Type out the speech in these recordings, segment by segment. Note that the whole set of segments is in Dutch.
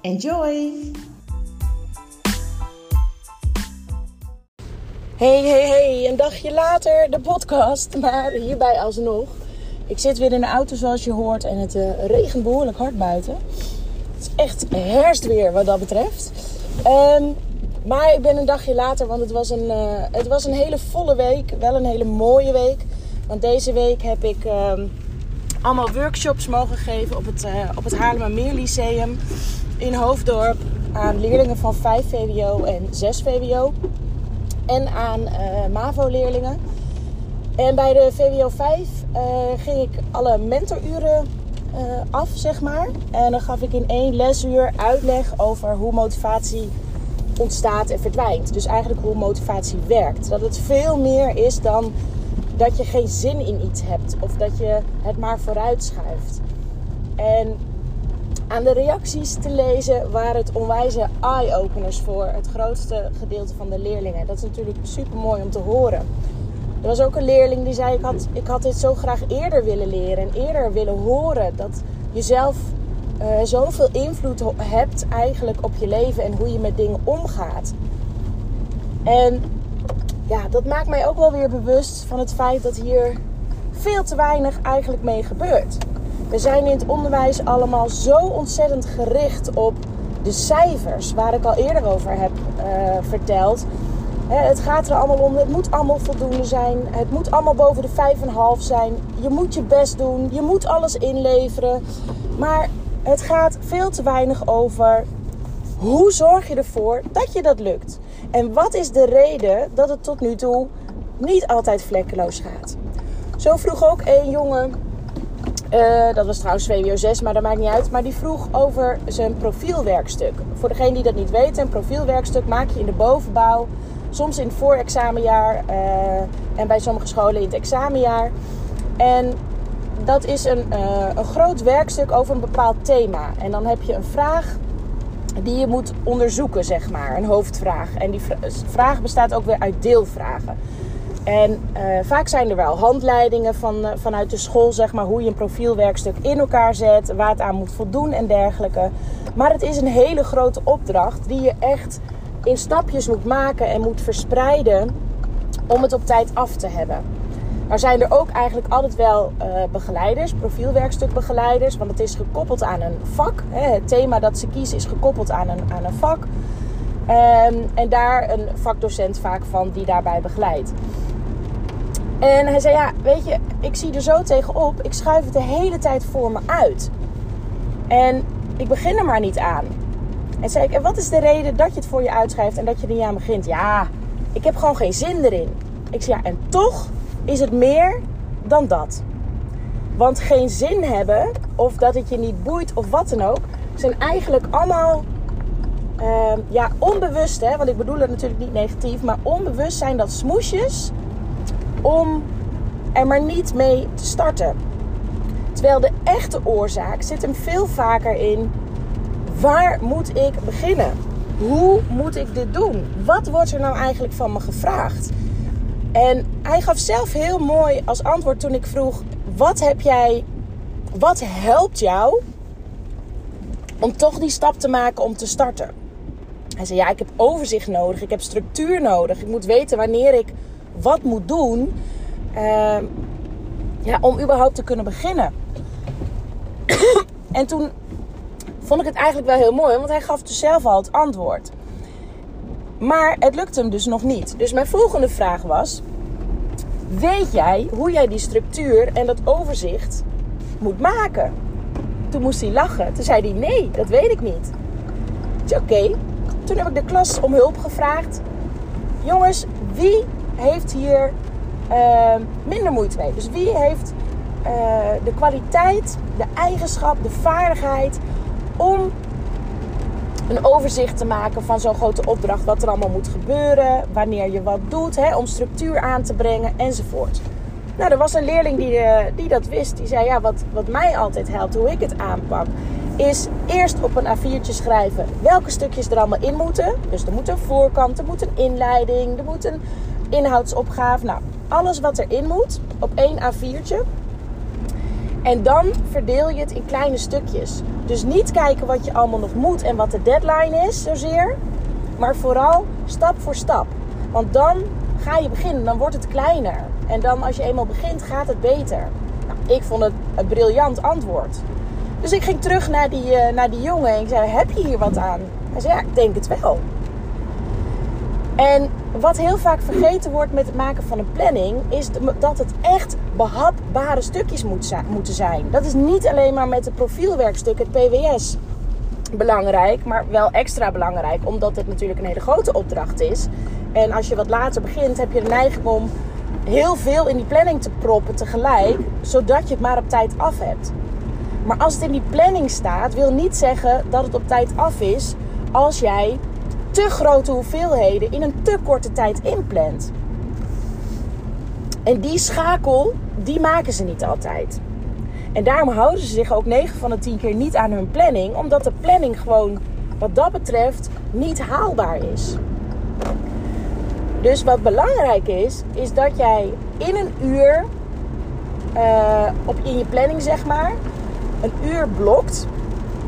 Enjoy! Hey, hey, hey, een dagje later de podcast, maar hierbij alsnog. Ik zit weer in de auto zoals je hoort en het uh, regent behoorlijk hard buiten. Het is echt herfstweer wat dat betreft. Um, maar ik ben een dagje later, want het was, een, uh, het was een hele volle week. Wel een hele mooie week. Want deze week heb ik um, allemaal workshops mogen geven op het, uh, op het Haarlemmermeer Lyceum in Hoofddorp. Aan leerlingen van 5 VWO en 6 VWO en aan uh, MAVO-leerlingen. En bij de VWO 5 uh, ging ik alle mentoruren uh, af, zeg maar. En dan gaf ik in één lesuur uitleg over hoe motivatie ontstaat en verdwijnt. Dus eigenlijk hoe motivatie werkt. Dat het veel meer is dan dat je geen zin in iets hebt of dat je het maar vooruit schuift. En aan de reacties te lezen waren het onwijze eye-openers voor het grootste gedeelte van de leerlingen. Dat is natuurlijk super mooi om te horen. Er was ook een leerling die zei: ik had, ik had dit zo graag eerder willen leren en eerder willen horen. Dat je zelf uh, zoveel invloed hebt eigenlijk op je leven en hoe je met dingen omgaat. En ja, dat maakt mij ook wel weer bewust van het feit dat hier veel te weinig eigenlijk mee gebeurt. We zijn in het onderwijs allemaal zo ontzettend gericht op de cijfers, waar ik al eerder over heb uh, verteld. Het gaat er allemaal om, het moet allemaal voldoende zijn. Het moet allemaal boven de 5,5 zijn. Je moet je best doen, je moet alles inleveren. Maar het gaat veel te weinig over hoe zorg je ervoor dat je dat lukt. En wat is de reden dat het tot nu toe niet altijd vlekkeloos gaat. Zo vroeg ook een jongen uh, dat was trouwens VWO 6, maar dat maakt niet uit. Maar die vroeg over zijn profielwerkstuk. Voor degene die dat niet weten, een profielwerkstuk maak je in de bovenbouw. Soms in het voorexamenjaar uh, en bij sommige scholen in het examenjaar. En dat is een, uh, een groot werkstuk over een bepaald thema. En dan heb je een vraag die je moet onderzoeken, zeg maar. Een hoofdvraag. En die vraag bestaat ook weer uit deelvragen. En uh, vaak zijn er wel handleidingen van, uh, vanuit de school, zeg maar, hoe je een profielwerkstuk in elkaar zet, waar het aan moet voldoen en dergelijke. Maar het is een hele grote opdracht die je echt in stapjes moet maken en moet verspreiden om het op tijd af te hebben. Er zijn er ook eigenlijk altijd wel uh, begeleiders, profielwerkstukbegeleiders, want het is gekoppeld aan een vak. Hè. Het thema dat ze kiezen is gekoppeld aan een, aan een vak. Um, en daar een vakdocent vaak van die daarbij begeleidt. En hij zei: Ja, weet je, ik zie er zo tegenop. Ik schuif het de hele tijd voor me uit. En ik begin er maar niet aan. En zei ik: En wat is de reden dat je het voor je uitschrijft en dat je er niet aan begint? Ja, ik heb gewoon geen zin erin. Ik zei: Ja, en toch is het meer dan dat. Want geen zin hebben, of dat het je niet boeit, of wat dan ook, zijn eigenlijk allemaal uh, ja, onbewust, hè, want ik bedoel het natuurlijk niet negatief, maar onbewust zijn dat smoesjes om er maar niet mee te starten. Terwijl de echte oorzaak zit hem veel vaker in: waar moet ik beginnen? Hoe moet ik dit doen? Wat wordt er nou eigenlijk van me gevraagd? En hij gaf zelf heel mooi als antwoord toen ik vroeg: wat heb jij, wat helpt jou om toch die stap te maken om te starten? Hij zei: Ja, ik heb overzicht nodig, ik heb structuur nodig, ik moet weten wanneer ik wat moet doen uh, ja, om überhaupt te kunnen beginnen. en toen vond ik het eigenlijk wel heel mooi, want hij gaf dus zelf al het antwoord. Maar het lukte hem dus nog niet. Dus mijn volgende vraag was: Weet jij hoe jij die structuur en dat overzicht moet maken? Toen moest hij lachen. Toen zei hij: Nee, dat weet ik niet. Oké. Toen heb ik de klas om hulp gevraagd. Jongens, wie heeft hier ehm, minder moeite mee? Dus wie heeft eh, de kwaliteit, de eigenschap, de vaardigheid om een overzicht te maken van zo'n grote opdracht. Wat er allemaal moet gebeuren, wanneer je wat doet, hè, om structuur aan te brengen enzovoort. Nou, er was een leerling die, uh, die dat wist. Die zei, ja, wat, wat mij altijd helpt, hoe ik het aanpak... is eerst op een A4'tje schrijven welke stukjes er allemaal in moeten. Dus er moet een voorkant, er moet een inleiding, er moet een inhoudsopgave. Nou, alles wat erin moet op één A4'tje. En dan verdeel je het in kleine stukjes. Dus niet kijken wat je allemaal nog moet en wat de deadline is zozeer. Maar vooral stap voor stap. Want dan ga je beginnen, dan wordt het kleiner. En dan als je eenmaal begint, gaat het beter. Nou, ik vond het een briljant antwoord. Dus ik ging terug naar die, uh, naar die jongen en ik zei: Heb je hier wat aan? Hij zei: Ja, ik denk het wel. En wat heel vaak vergeten wordt met het maken van een planning, is dat het echt behapbare stukjes moet moeten zijn. Dat is niet alleen maar met het profielwerkstuk, het PWS, belangrijk, maar wel extra belangrijk, omdat het natuurlijk een hele grote opdracht is. En als je wat later begint, heb je de neiging om heel veel in die planning te proppen tegelijk, zodat je het maar op tijd af hebt. Maar als het in die planning staat, wil niet zeggen dat het op tijd af is als jij te grote hoeveelheden in een te korte tijd inplant. En die schakel, die maken ze niet altijd. En daarom houden ze zich ook 9 van de 10 keer niet aan hun planning, omdat de planning gewoon wat dat betreft niet haalbaar is. Dus wat belangrijk is, is dat jij in een uur, uh, op, in je planning zeg maar, een uur blokt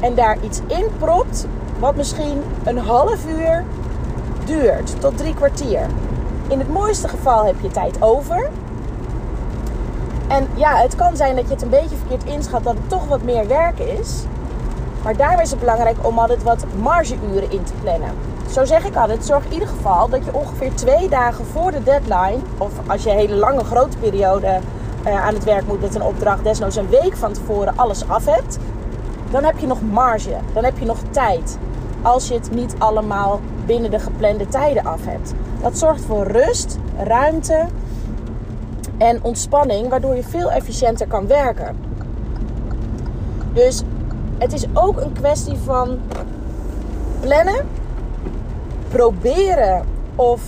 en daar iets in propt wat misschien een half uur duurt tot drie kwartier. In het mooiste geval heb je tijd over. En ja, het kan zijn dat je het een beetje verkeerd inschat dat het toch wat meer werk is. Maar daarom is het belangrijk om altijd wat margeuren in te plannen. Zo zeg ik altijd, zorg in ieder geval dat je ongeveer twee dagen voor de deadline, of als je een hele lange grote periode uh, aan het werk moet met een opdracht, desnoods een week van tevoren alles af hebt, dan heb je nog marge, dan heb je nog tijd als je het niet allemaal binnen de geplande tijden af hebt. Dat zorgt voor rust, ruimte en ontspanning, waardoor je veel efficiënter kan werken. Dus het is ook een kwestie van plannen, proberen of,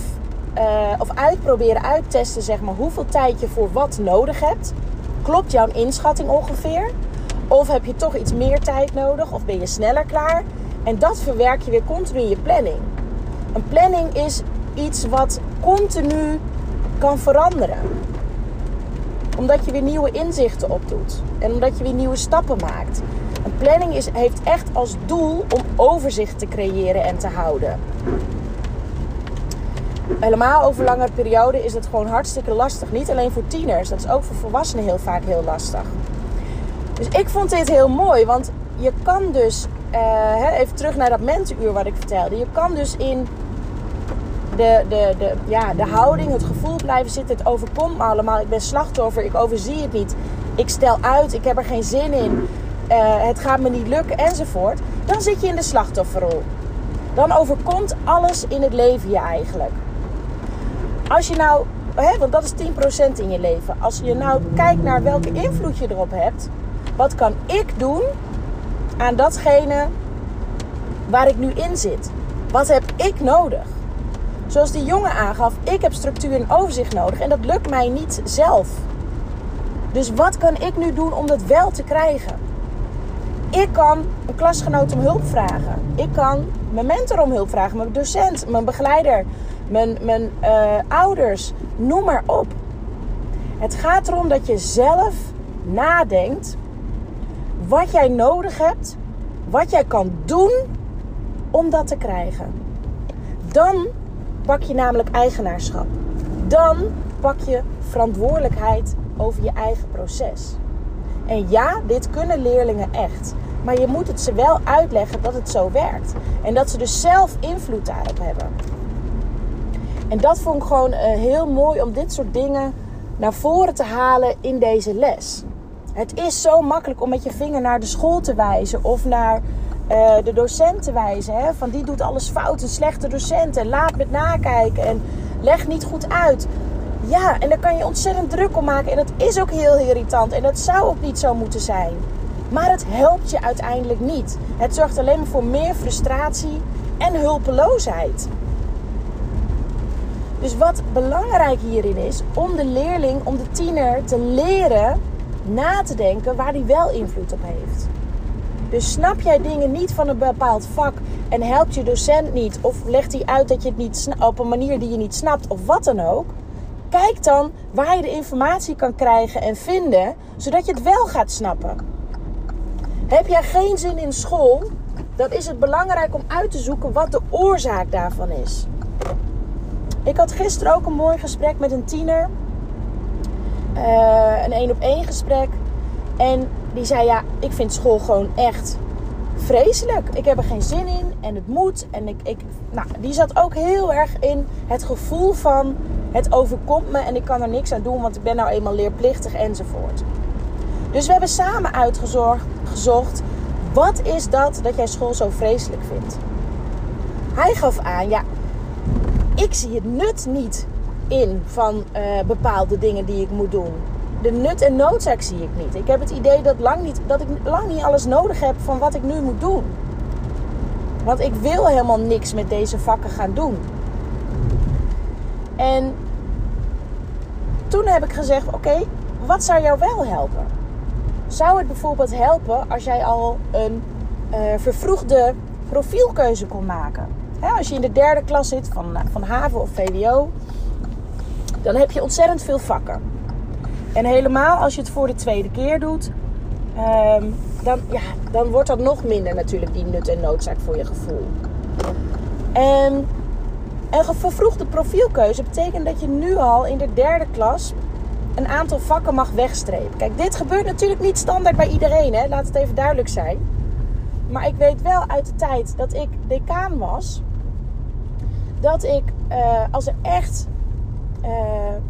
uh, of uitproberen, uittesten, zeg maar, hoeveel tijd je voor wat nodig hebt. Klopt jouw inschatting ongeveer? Of heb je toch iets meer tijd nodig? Of ben je sneller klaar? En dat verwerk je weer continu in je planning. Een planning is iets wat continu kan veranderen. Omdat je weer nieuwe inzichten opdoet. En omdat je weer nieuwe stappen maakt. Een planning is, heeft echt als doel om overzicht te creëren en te houden. Helemaal over langere periode is het gewoon hartstikke lastig. Niet alleen voor tieners, dat is ook voor volwassenen heel vaak heel lastig. Dus ik vond dit heel mooi, want je kan dus uh, even terug naar dat mensenuur wat ik vertelde. Je kan dus in de, de, de, ja, de houding, het gevoel blijven zitten. Het overkomt me allemaal. Ik ben slachtoffer. Ik overzie het niet. Ik stel uit. Ik heb er geen zin in. Uh, het gaat me niet lukken enzovoort. Dan zit je in de slachtofferrol. Dan overkomt alles in het leven je eigenlijk. Als je nou, hè, want dat is 10% in je leven. Als je nou kijkt naar welke invloed je erop hebt. Wat kan ik doen aan datgene waar ik nu in zit. Wat heb ik nodig? Zoals die jongen aangaf, ik heb structuur en overzicht nodig en dat lukt mij niet zelf. Dus wat kan ik nu doen om dat wel te krijgen? Ik kan een klasgenoot om hulp vragen. Ik kan mijn mentor om hulp vragen, mijn docent, mijn begeleider, mijn, mijn uh, ouders, noem maar op. Het gaat erom dat je zelf nadenkt wat jij nodig hebt, wat jij kan doen om dat te krijgen. Dan pak je namelijk eigenaarschap. Dan pak je verantwoordelijkheid over je eigen proces. En ja, dit kunnen leerlingen echt. Maar je moet het ze wel uitleggen dat het zo werkt. En dat ze dus zelf invloed daarop hebben. En dat vond ik gewoon uh, heel mooi om dit soort dingen naar voren te halen in deze les. Het is zo makkelijk om met je vinger naar de school te wijzen of naar uh, de docent te wijzen. Hè? Van die doet alles fout, een slechte docent en laat met nakijken. En leg niet goed uit. Ja, en daar kan je ontzettend druk om maken. En dat is ook heel irritant. En dat zou ook niet zo moeten zijn. Maar het helpt je uiteindelijk niet. Het zorgt alleen maar voor meer frustratie en hulpeloosheid. Dus wat belangrijk hierin is, om de leerling, om de tiener te leren na te denken waar hij wel invloed op heeft. Dus snap jij dingen niet van een bepaald vak en helpt je docent niet, of legt hij uit dat je het niet op een manier die je niet snapt, of wat dan ook, kijk dan waar je de informatie kan krijgen en vinden, zodat je het wel gaat snappen. Heb jij geen zin in school, dan is het belangrijk om uit te zoeken wat de oorzaak daarvan is. Ik had gisteren ook een mooi gesprek met een tiener. Uh, een één op één gesprek. En die zei: Ja, ik vind school gewoon echt vreselijk. Ik heb er geen zin in en het moet. En ik, ik, nou, die zat ook heel erg in het gevoel van: Het overkomt me en ik kan er niks aan doen, want ik ben nou eenmaal leerplichtig enzovoort. Dus we hebben samen uitgezocht: wat is dat dat jij school zo vreselijk vindt? Hij gaf aan: Ja, ik zie het nut niet in van uh, bepaalde dingen die ik moet doen. De nut en noodzaak zie ik niet. Ik heb het idee dat, lang niet, dat ik lang niet alles nodig heb van wat ik nu moet doen. Want ik wil helemaal niks met deze vakken gaan doen. En toen heb ik gezegd: Oké, wat zou jou wel helpen? Zou het bijvoorbeeld helpen als jij al een uh, vervroegde profielkeuze kon maken? als je in de derde klas zit van, van HAVO of VWO, dan heb je ontzettend veel vakken. En helemaal als je het voor de tweede keer doet, ehm, dan, ja, dan wordt dat nog minder natuurlijk die nut en noodzaak voor je gevoel. En een vervroegde profielkeuze betekent dat je nu al in de derde klas een aantal vakken mag wegstrepen. Kijk, dit gebeurt natuurlijk niet standaard bij iedereen, hè? laat het even duidelijk zijn. Maar ik weet wel uit de tijd dat ik decaan was, dat ik uh, als er echt uh,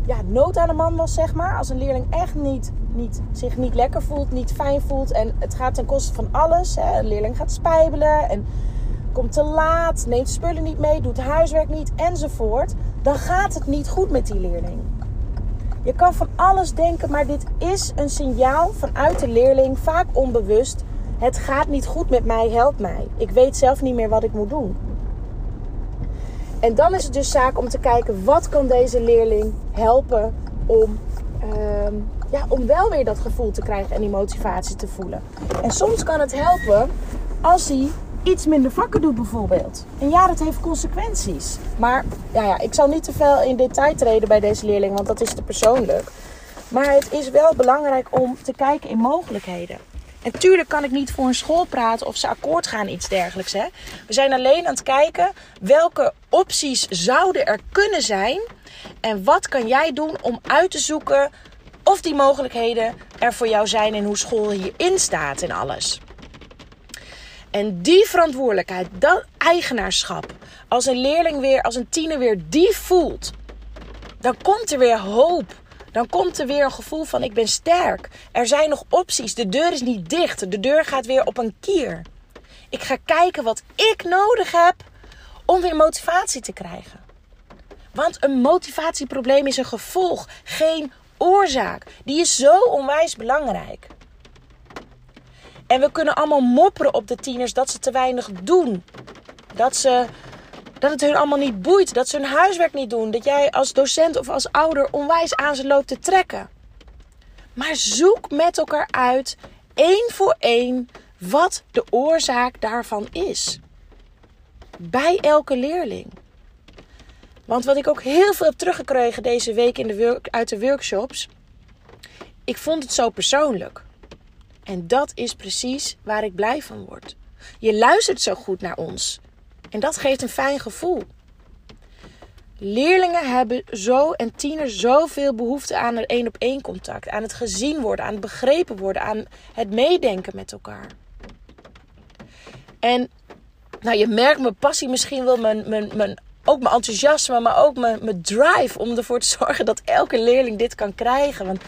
ja, nood aan de man was, zeg maar. Als een leerling echt niet, niet, zich niet lekker voelt, niet fijn voelt. En het gaat ten koste van alles. Hè. Een leerling gaat spijbelen en komt te laat, neemt spullen niet mee, doet huiswerk niet enzovoort. Dan gaat het niet goed met die leerling. Je kan van alles denken, maar dit is een signaal vanuit de leerling, vaak onbewust. Het gaat niet goed met mij, help mij. Ik weet zelf niet meer wat ik moet doen. En dan is het dus zaak om te kijken wat kan deze leerling helpen om, ehm, ja, om wel weer dat gevoel te krijgen en die motivatie te voelen. En soms kan het helpen als hij iets minder vakken doet bijvoorbeeld. En ja, dat heeft consequenties. Maar ja, ja, ik zal niet te veel in detail treden bij deze leerling, want dat is te persoonlijk. Maar het is wel belangrijk om te kijken in mogelijkheden. En tuurlijk kan ik niet voor een school praten of ze akkoord gaan, iets dergelijks. Hè? We zijn alleen aan het kijken welke opties zouden er kunnen zijn. En wat kan jij doen om uit te zoeken of die mogelijkheden er voor jou zijn en hoe school hierin staat en alles. En die verantwoordelijkheid, dat eigenaarschap, als een leerling weer, als een tiener weer die voelt, dan komt er weer hoop dan komt er weer een gevoel van ik ben sterk. Er zijn nog opties. De deur is niet dicht. De deur gaat weer op een kier. Ik ga kijken wat ik nodig heb om weer motivatie te krijgen. Want een motivatieprobleem is een gevolg, geen oorzaak. Die is zo onwijs belangrijk. En we kunnen allemaal mopperen op de tieners dat ze te weinig doen. Dat ze dat het hun allemaal niet boeit. Dat ze hun huiswerk niet doen. Dat jij als docent of als ouder onwijs aan ze loopt te trekken. Maar zoek met elkaar uit, één voor één, wat de oorzaak daarvan is. Bij elke leerling. Want wat ik ook heel veel heb teruggekregen deze week in de uit de workshops. Ik vond het zo persoonlijk. En dat is precies waar ik blij van word. Je luistert zo goed naar ons. En dat geeft een fijn gevoel. Leerlingen hebben zo en tieners zoveel behoefte aan een één op één contact, aan het gezien worden, aan het begrepen worden, aan het meedenken met elkaar. En nou, je merkt mijn passie misschien wel, mijn, mijn, mijn, ook mijn enthousiasme, maar ook mijn, mijn drive om ervoor te zorgen dat elke leerling dit kan krijgen. Want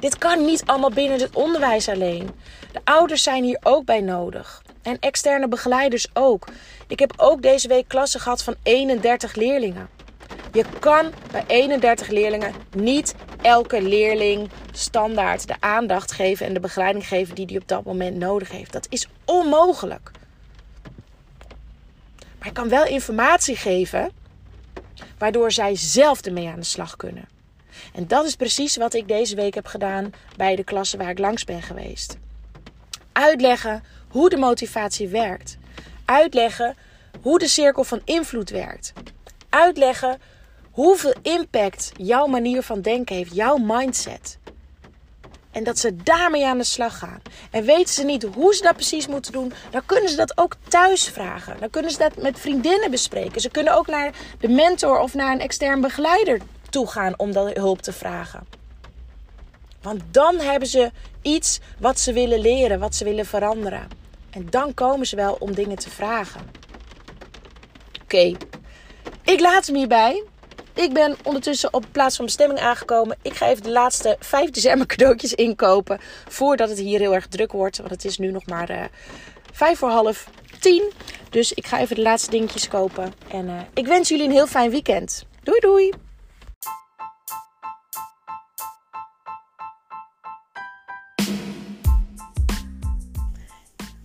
dit kan niet allemaal binnen het onderwijs alleen. De ouders zijn hier ook bij nodig. En externe begeleiders ook. Ik heb ook deze week klassen gehad van 31 leerlingen. Je kan bij 31 leerlingen niet elke leerling standaard de aandacht geven en de begeleiding geven die hij op dat moment nodig heeft. Dat is onmogelijk. Maar je kan wel informatie geven waardoor zij zelf ermee aan de slag kunnen. En dat is precies wat ik deze week heb gedaan bij de klassen waar ik langs ben geweest. Uitleggen hoe de motivatie werkt. Uitleggen hoe de cirkel van invloed werkt. Uitleggen hoeveel impact jouw manier van denken heeft, jouw mindset. En dat ze daarmee aan de slag gaan. En weten ze niet hoe ze dat precies moeten doen, dan kunnen ze dat ook thuis vragen. Dan kunnen ze dat met vriendinnen bespreken. Ze kunnen ook naar de mentor of naar een extern begeleider toe gaan om dat hulp te vragen. Want dan hebben ze iets wat ze willen leren, wat ze willen veranderen. En dan komen ze wel om dingen te vragen. Oké, ik laat hem hierbij. Ik ben ondertussen op plaats van bestemming aangekomen. Ik ga even de laatste 5 december cadeautjes inkopen. Voordat het hier heel erg druk wordt. Want het is nu nog maar uh, vijf voor half tien. Dus ik ga even de laatste dingetjes kopen. En uh, ik wens jullie een heel fijn weekend. Doei doei!